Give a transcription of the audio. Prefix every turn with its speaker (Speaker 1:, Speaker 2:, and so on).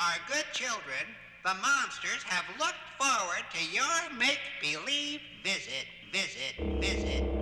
Speaker 1: Our good children, the monsters have looked forward to your make-believe visit, visit, visit,